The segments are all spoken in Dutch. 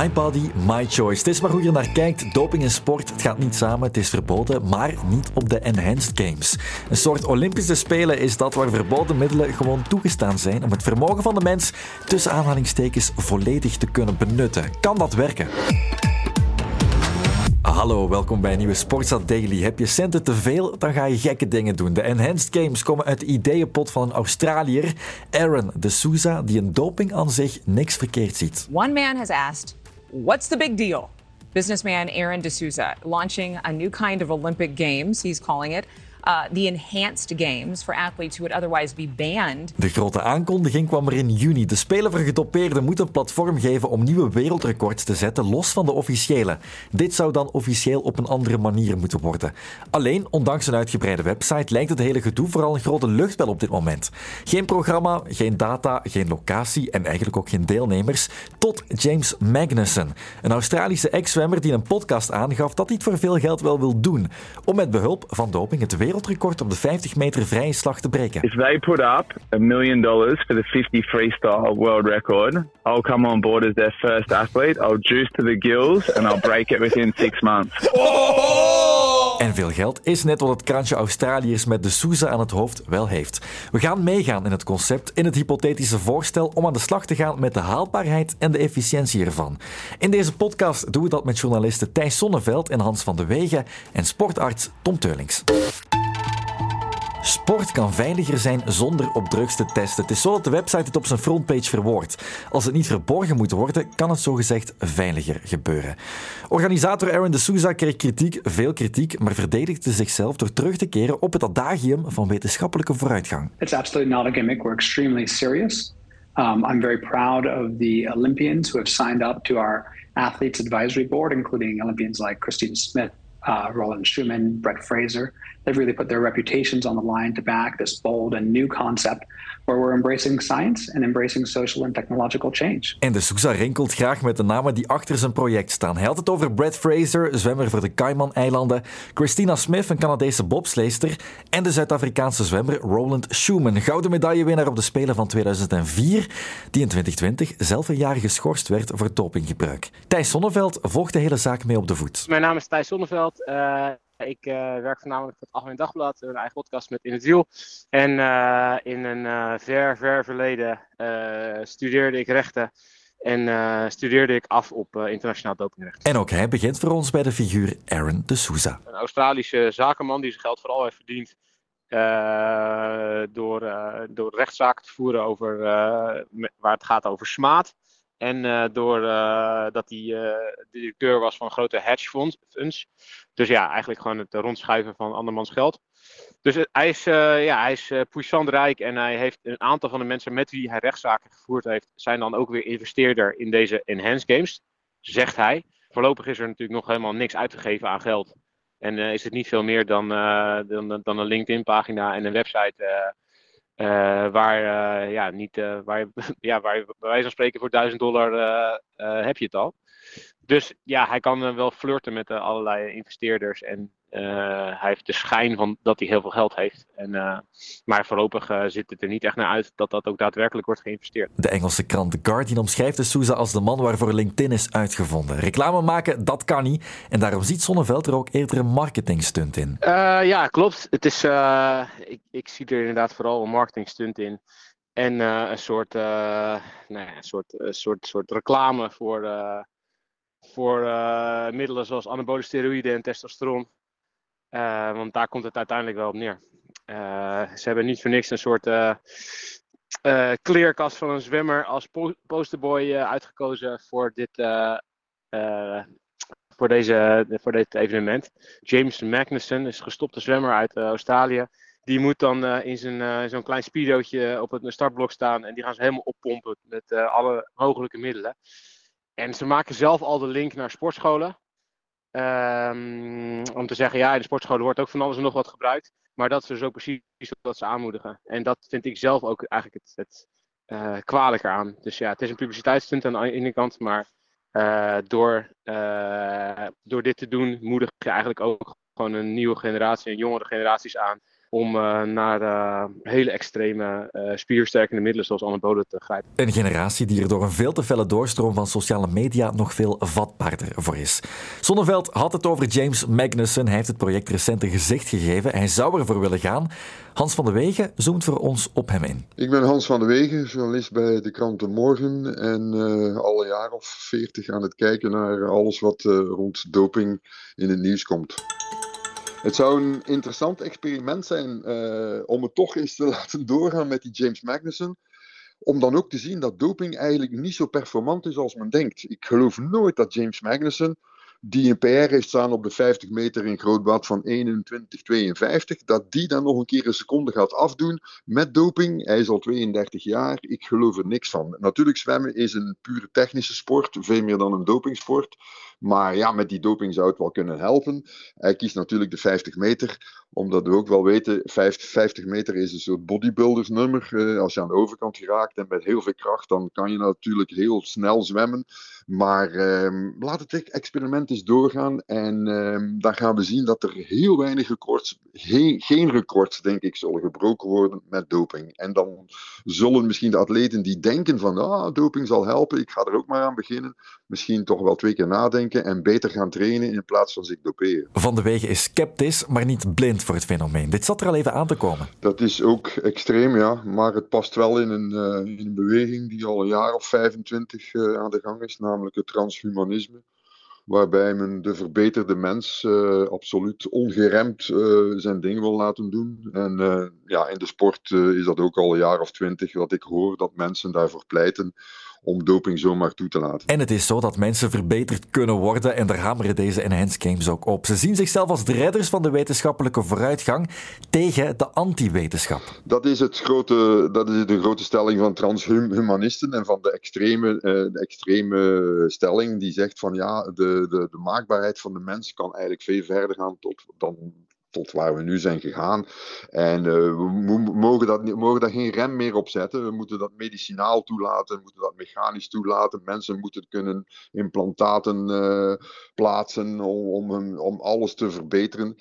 My body, my choice. Het is maar hoe je naar kijkt. Doping en sport, het gaat niet samen. Het is verboden, maar niet op de Enhanced Games. Een soort Olympische Spelen is dat waar verboden middelen gewoon toegestaan zijn om het vermogen van de mens tussen aanhalingstekens volledig te kunnen benutten. Kan dat werken? Hallo, welkom bij een nieuwe Sportsat Daily. Heb je centen te veel, dan ga je gekke dingen doen. De Enhanced Games komen uit de ideeënpot van een Australiër, Aaron de Souza, die een doping aan zich niks verkeerd ziet. One man has asked, what's the big deal? Businessman Aaron de Souza launching a new kind of Olympic Games, he's calling it. Uh, the enhanced games for athletes who would otherwise be banned. De grote aankondiging kwam er in juni. De Spelen moeten een platform geven om nieuwe wereldrecords te zetten, los van de officiële. Dit zou dan officieel op een andere manier moeten worden. Alleen, ondanks een uitgebreide website, lijkt het hele gedoe vooral een grote luchtbel op dit moment. Geen programma, geen data, geen locatie en eigenlijk ook geen deelnemers. Tot James Magnussen, een Australische ex-zwemmer die een podcast aangaf dat hij het voor veel geld wel wil doen. Om met behulp van doping het wereld wereldrecord op de 50 meter vrije slag te breken. If they put up a million dollars for the 50 freestyle world record, I'll come on board as their first athlete. I'll juice to the gills and I'll break it within six months. En veel geld is net wat het krantje Australiërs met de Souza aan het hoofd wel heeft. We gaan meegaan in het concept, in het hypothetische voorstel om aan de slag te gaan met de haalbaarheid en de efficiëntie ervan. In deze podcast doen we dat met journalisten Thijs Sonneveld en Hans van de Wegen en sportarts Tom Teulings. Sport kan veiliger zijn zonder op drugs te testen. Het is zo dat de website het op zijn frontpage verwoordt. Als het niet verborgen moet worden, kan het zogezegd veiliger gebeuren. Organisator Aaron de Souza kreeg kritiek, veel kritiek, maar verdedigde zichzelf door terug te keren op het adagium van wetenschappelijke vooruitgang. It's absolutely not a gimmick. We're extremely serious. Um, I'm very proud of the Olympians who have signed up to our athletes advisory board, including Olympians like Christine Smith, uh, Roland Schumann, Brett Fraser. They've really put their reputations on the line to back this bold and new concept where we're embracing science and embracing social and technological change. En de Sousa rinkelt graag met de namen die achter zijn project staan. Hij had het over Brett Fraser, zwemmer voor de Cayman-eilanden, Christina Smith, een Canadese bobsleester, en de Zuid-Afrikaanse zwemmer Roland Schumann, gouden medaillewinnaar op de Spelen van 2004, die in 2020 zelf een jaar geschorst werd voor dopinggebruik. Thijs Sonneveld volgt de hele zaak mee op de voet. Mijn naam is Thijs Sonneveld. Uh... Ik uh, werk voornamelijk voor het Algemeen Dagblad, een eigen podcast met In het Wiel. En uh, in een uh, ver, ver verleden studeerde ik rechten en studeerde ik af op internationaal dopingrecht. En ook hij begint voor ons bij de figuur Aaron de Souza. Een Australische zakenman die zijn geld vooral heeft verdiend door, door rechtszaken te voeren over, waar het gaat over smaad. En uh, doordat uh, hij uh, directeur was van grote hedge funds. Dus ja, eigenlijk gewoon het rondschuiven van andermans geld. Dus hij is, ja, hij is puissant rijk en hij heeft een aantal van de mensen met wie hij rechtszaken gevoerd heeft, zijn dan ook weer investeerder in deze enhanced games, zegt hij. Voorlopig is er natuurlijk nog helemaal niks uitgegeven aan geld. En is het niet veel meer dan, dan, dan een LinkedIn-pagina en een website uh, waar, uh, ja, niet, uh, waar, ja, waar bij wijze van spreken voor 1000 dollar heb je het al. Dus ja, hij kan wel flirten met allerlei investeerders. En hij heeft de schijn van dat hij heel veel geld heeft. En, maar voorlopig ziet het er niet echt naar uit dat dat ook daadwerkelijk wordt geïnvesteerd. De Engelse krant The Guardian omschrijft de Souza als de man waarvoor LinkedIn is uitgevonden. Reclame maken, dat kan niet. En daarom ziet Sonneveld er ook eerder een marketingstunt in. ja, klopt. Het is, ik, ik zie er inderdaad vooral een marketingstunt in. En uh, een soort, uh, nou ja, een soort, een soort, soort reclame voor, uh, voor middelen zoals anabole steroïden en testosteron. want daar komt het uiteindelijk wel op neer. ze hebben niet voor niks een soort kleerkast van een zwemmer als po posterboy uitgekozen voor dit, voor, deze, voor dit evenement. James Magnussen is gestopte zwemmer uit Australië die moet dan in zijn, zo'n klein speedootje op het startblok staan. En die gaan ze helemaal oppompen met alle mogelijke middelen. En ze maken zelf al de link naar sportscholen. Um, om te zeggen, ja, in de sportscholen wordt ook van alles en nog wat gebruikt. Maar dat is dus ook precies wat ze aanmoedigen. En dat vind ik zelf ook eigenlijk het, het kwalijker aan. Dus ja, het is een publiciteitsstunt aan de ene kant. Maar door, door dit te doen, moedig je eigenlijk ook gewoon een nieuwe generatie en jongere generaties aan om uh, naar uh, hele extreme uh, spiersterkende middelen zoals anabolen te grijpen. Een generatie die er door een veel te felle doorstroom van sociale media nog veel vatbaarder voor is. Zonneveld had het over James Magnussen. Hij heeft het project recent een gezicht gegeven. Hij zou ervoor willen gaan. Hans van de Wegen zoomt voor ons op hem in. Ik ben Hans van de Wegen, journalist bij de krant De Morgen. En al een jaar of veertig aan het kijken naar alles wat rond doping in het nieuws komt. Het zou een interessant experiment zijn uh, om het toch eens te laten doorgaan met die James Magnussen. Om dan ook te zien dat doping eigenlijk niet zo performant is als men denkt. Ik geloof nooit dat James Magnussen die een PR heeft staan op de 50 meter in Grootbad van 21,52, dat die dan nog een keer een seconde gaat afdoen met doping. Hij is al 32 jaar, ik geloof er niks van. Natuurlijk, zwemmen is een pure technische sport, veel meer dan een dopingsport. Maar ja, met die doping zou het wel kunnen helpen. Hij kiest natuurlijk de 50 meter, omdat we ook wel weten, 50 meter is een soort bodybuildersnummer. Uh, als je aan de overkant geraakt en met heel veel kracht, dan kan je natuurlijk heel snel zwemmen. Maar uh, laat het experiment eens doorgaan. En uh, dan gaan we zien dat er heel weinig records, geen, geen records, denk ik, zullen gebroken worden met doping. En dan zullen misschien de atleten die denken van, ah, doping zal helpen, ik ga er ook maar aan beginnen, misschien toch wel twee keer nadenken en beter gaan trainen in plaats van zich doperen. Van de Wegen is sceptisch, maar niet blind voor het fenomeen. Dit zat er al even aan te komen. Dat is ook extreem, ja. Maar het past wel in een, uh, in een beweging die al een jaar of 25 uh, aan de gang is, namelijk het transhumanisme. Waarbij men de verbeterde mens uh, absoluut ongeremd zijn ding wil laten doen. En ja, in de sport is dat ook al een jaar of twintig wat ik hoor, dat mensen daarvoor pleiten om doping zomaar toe te laten. En het is zo dat mensen verbeterd kunnen worden en daar hameren deze Enhanced Games ook op. Ze zien zichzelf als de redders van de wetenschappelijke vooruitgang tegen de anti-wetenschap. Dat is, het grote, dat is de grote stelling van transhumanisten en van de extreme, uh, de extreme stelling die zegt van ja, de, de, de maakbaarheid van de mens kan eigenlijk veel verder gaan tot, dan tot waar we nu zijn gegaan. En uh, we mogen, dat, mogen daar geen rem meer op zetten. We moeten dat medicinaal toelaten, we moeten dat mechanisch toelaten. Mensen moeten kunnen implantaten uh, plaatsen om, om, om, alles te verbeteren.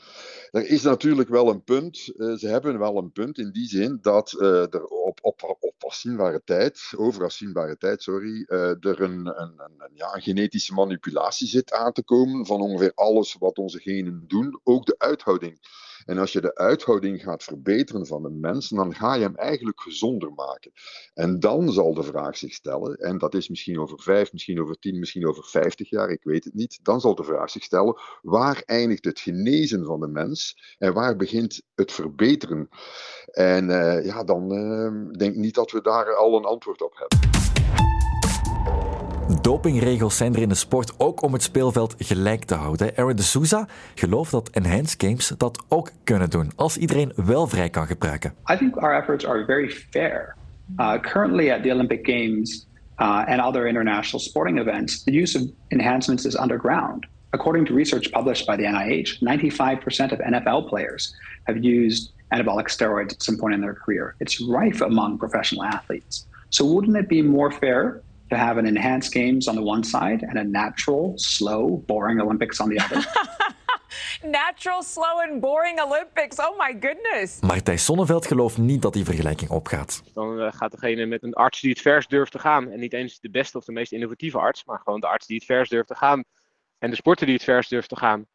Er is natuurlijk wel een punt, uh, ze hebben wel een punt in die zin dat er op, op, op afzienbare tijd, over afzienbare tijd, sorry, er een, een, een, ja, een genetische manipulatie zit aan te komen van ongeveer alles wat onze genen doen, ook de uithouding. En als je de uithouding gaat verbeteren van de mensen, dan ga je hem eigenlijk gezonder maken. En dan zal de vraag zich stellen, en dat is misschien over vijf, misschien over tien, misschien over vijftig jaar, ik weet het niet. Dan zal de vraag zich stellen, waar eindigt het genezen van de mens en waar begint het verbeteren? En uh, ja, dan uh, denk ik niet dat we daar al een antwoord op hebben. Dopingregels zijn er in de sport ook om het speelveld gelijk te houden. Aaron de Souza gelooft dat Enhanced Games dat ook kunnen doen, als iedereen wel vrij kan gebruiken. I think our efforts are very fair. Uh, currently at the Olympic Games uh, and other international sporting events, the use of enhancements is underground. According to research published by the NIH, 95% of NFL players have used anabolic steroids at some point in their career. It's rife among professional athletes. So wouldn't it be more fair to have an enhanced games on the one side and a natural, slow, boring Olympics on the other. Natural, slow and boring Olympics. Oh my goodness. Maar Thijs Sonneveld gelooft niet dat die vergelijking opgaat. Dan uh, gaat degene met een arts die het vers durft te gaan. En niet eens de beste of de meest innovatieve arts. Maar gewoon de arts die het vers durft te gaan. En de sporter die het vers durft te gaan.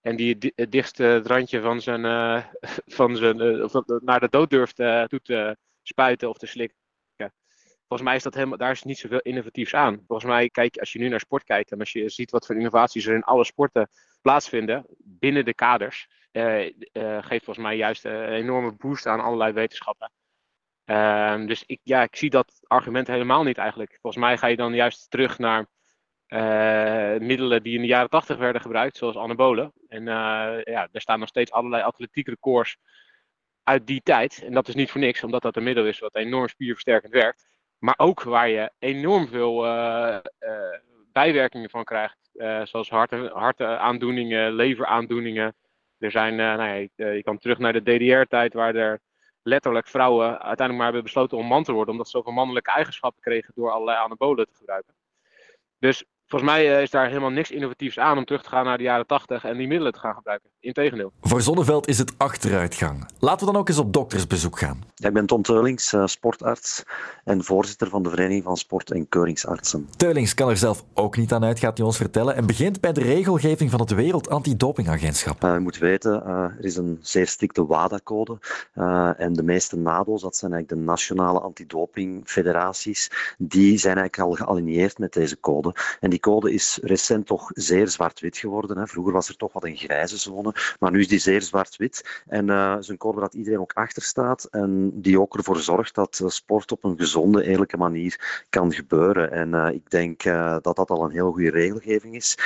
En die het dichtste randje van zijn, uh, van zijn of naar de dood durft toe te spuiten of te slikken volgens mij is dat helemaal, daar is niet zoveel innovatiefs aan. Volgens mij, kijk, als je nu naar sport kijkt en als je ziet wat voor innovaties er in alle sporten plaatsvinden binnen de kaders, uh, uh, geeft volgens mij juist een enorme boost aan allerlei wetenschappen. Uh, dus ik, ja, ik zie dat argument helemaal niet eigenlijk. Volgens mij ga je dan juist terug naar uh, middelen die in de jaren 80 werden gebruikt, zoals anabolen. En ja, er staan nog steeds allerlei atletiek records uit die tijd. En dat is niet voor niks, omdat dat een middel is wat enorm spierversterkend werkt. Maar ook waar je enorm veel uh, uh, bijwerkingen van krijgt. Uh, zoals hartaandoeningen, leveraandoeningen. Er zijn, nou ja, je, je, kan terug naar de DDR-tijd waar er letterlijk vrouwen uiteindelijk maar hebben besloten om man te worden. Omdat ze zoveel mannelijke eigenschappen kregen door allerlei anabolen te gebruiken. Dus volgens mij eh, is daar helemaal niks innovatiefs aan om terug te gaan naar de jaren 80 en die middelen te gaan gebruiken. Integendeel. Voor Zonneveld is het achteruitgang. Laten we dan ook eens op doktersbezoek gaan. Ja, ik ben Tom Teulings, uh, sportarts en voorzitter van de Vereniging van Sport- en Keuringsartsen. Teulings kan er zelf ook niet aan uit, gaat hij ons vertellen, en begint bij de regelgeving van het Wereld Antidopingagentschap. Uh, je moet weten, er is een zeer strikte WADA-code en de meeste NADO's, dat zijn eigenlijk de nationale antidopingfederaties, die zijn eigenlijk al gealigneerd met deze code. En die code is recent toch zeer zwart-wit geworden. Hè. Vroeger was er toch wat een grijze zone, maar nu is die zeer zwart-wit. En uh, is een code dat iedereen ook achter staat en die ook ervoor zorgt dat sport op een gezonde, eerlijke manier kan gebeuren. En uh, ik denk dat dat al een heel goede regelgeving is.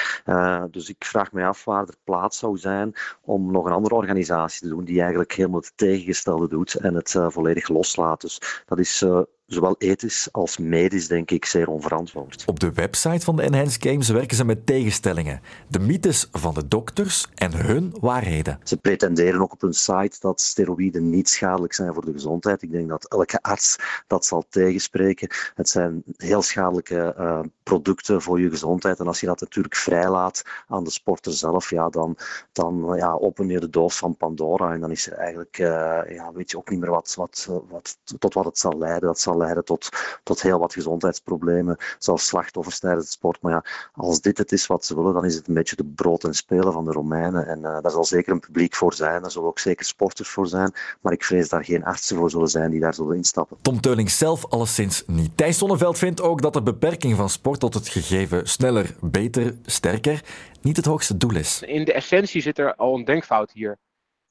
dus ik vraag me af waar er plaats zou zijn om nog een andere organisatie te doen die eigenlijk helemaal het tegengestelde doet en het volledig loslaat. Dus dat is zowel ethisch als medisch, denk ik, zeer onverantwoord. Op de website van de Enhanced Games werken ze met tegenstellingen. De mythes van de dokters en hun waarheden. Ze pretenderen ook op hun site dat steroïden niet schadelijk zijn voor de gezondheid. Ik denk dat elke arts dat zal tegenspreken. Het zijn heel schadelijke uh, producten voor je gezondheid. En als je dat natuurlijk vrijlaat aan de sporter zelf, ja, dan, dan ja, open je de doos van Pandora. En dan is er eigenlijk, uh, ja, weet je ook niet meer wat, wat, wat, tot wat het zal leiden. Dat zal leiden tot, tot heel wat gezondheidsproblemen, zelfs slachtoffers tijdens het sport. Maar ja, als dit het is wat ze willen, dan is het een beetje de brood en spelen van de Romeinen. En uh, daar zal zeker een publiek voor zijn, daar zullen ook zeker sporters voor zijn. Maar ik vrees daar geen artsen voor zullen zijn die daar zullen instappen. Tom Teuling zelf alleszins niet. Thijs Sonneveld vindt ook dat de beperking van sport tot het gegeven sneller, beter, sterker niet het hoogste doel is. In de essentie zit er al een denkfout hier.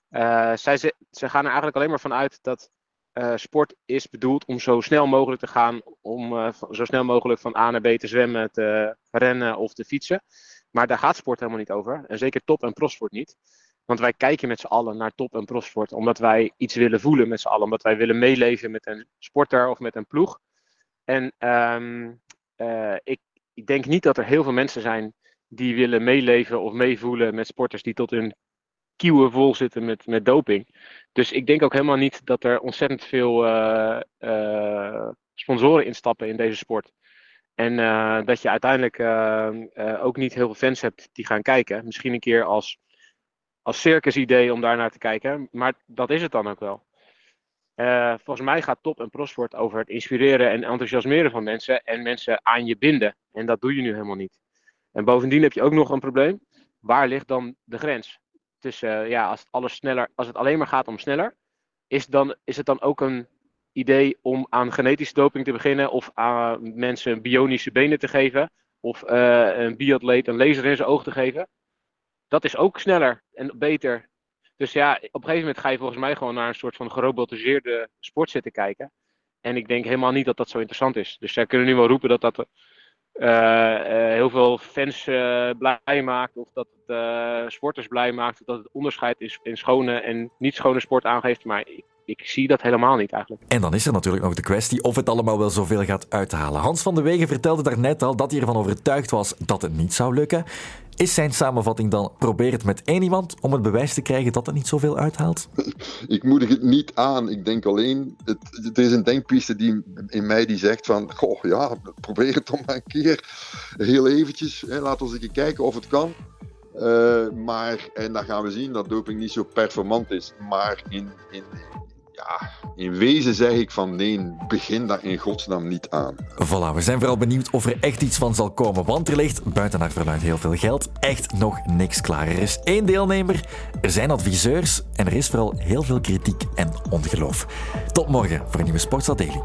Uh, zij, ze, ze gaan er eigenlijk alleen maar van uit dat uh, sport is bedoeld om zo snel mogelijk te gaan, om uh, zo snel mogelijk van A naar B te zwemmen, te rennen of te fietsen. Maar daar gaat sport helemaal niet over. En zeker top- en profsport niet. Want wij kijken met z'n allen naar top- en profsport omdat wij iets willen voelen met z'n allen. Omdat wij willen meeleven met een sporter of met een ploeg. En um, uh, ik, ik denk niet dat er heel veel mensen zijn die willen meeleven of meevoelen met sporters die tot hun kieuwen vol zitten met, met doping. Dus ik denk ook helemaal niet dat er ontzettend veel uh, uh, sponsoren instappen in deze sport. En uh, dat je uiteindelijk ook niet heel veel fans hebt die gaan kijken. Misschien een keer als, als circus idee om daar naar te kijken. Maar dat is het dan ook wel. volgens mij gaat top- en prosport over het inspireren en enthousiasmeren van mensen. En mensen aan je binden. En dat doe je nu helemaal niet. En bovendien heb je ook nog een probleem. Waar ligt dan de grens? Tussen, ja, als het alles sneller, als het alleen maar gaat om sneller, is, dan, is het dan ook een idee om aan genetische doping te beginnen of aan mensen bionische benen te geven of uh, een biatleet een laser in zijn oog te geven? Dat is ook sneller en beter. Dus ja, op een gegeven moment ga je volgens mij gewoon naar een soort van gerobotiseerde sport zitten kijken. En ik denk helemaal niet dat dat zo interessant is. Dus zij kunnen nu wel roepen dat dat heel veel fans uh, blij maakt, of dat het sporters blij maakt, of dat het onderscheid in, in schone en niet schone sport aangeeft. Maar ik, ik, zie dat helemaal niet eigenlijk. En dan is er natuurlijk nog de kwestie of het allemaal wel zoveel gaat uithalen. Hans van de Wegen vertelde daarnet al dat hij ervan overtuigd was dat het niet zou lukken. Is zijn samenvatting dan: probeer het met één iemand om het bewijs te krijgen dat het niet zoveel uithaalt? Ik moedig het niet aan. Ik denk alleen, het, het is een denkpiste die in mij die zegt van, goh ja, probeer het dan maar een keer. Heel eventjes, hè, we eens een kijken of het kan. Uh, maar, en dan gaan we zien dat doping niet zo performant is. Maar in, in, in wezen zeg ik van nee, begin daar in godsnaam niet aan. Voilà, we zijn vooral benieuwd of er echt iets van zal komen, want er ligt, buiten naar verluid heel veel geld, echt nog niks klaar. Er is één deelnemer, er zijn adviseurs en er is vooral heel veel kritiek en ongeloof. Tot morgen voor een nieuwe Sportstad Daily.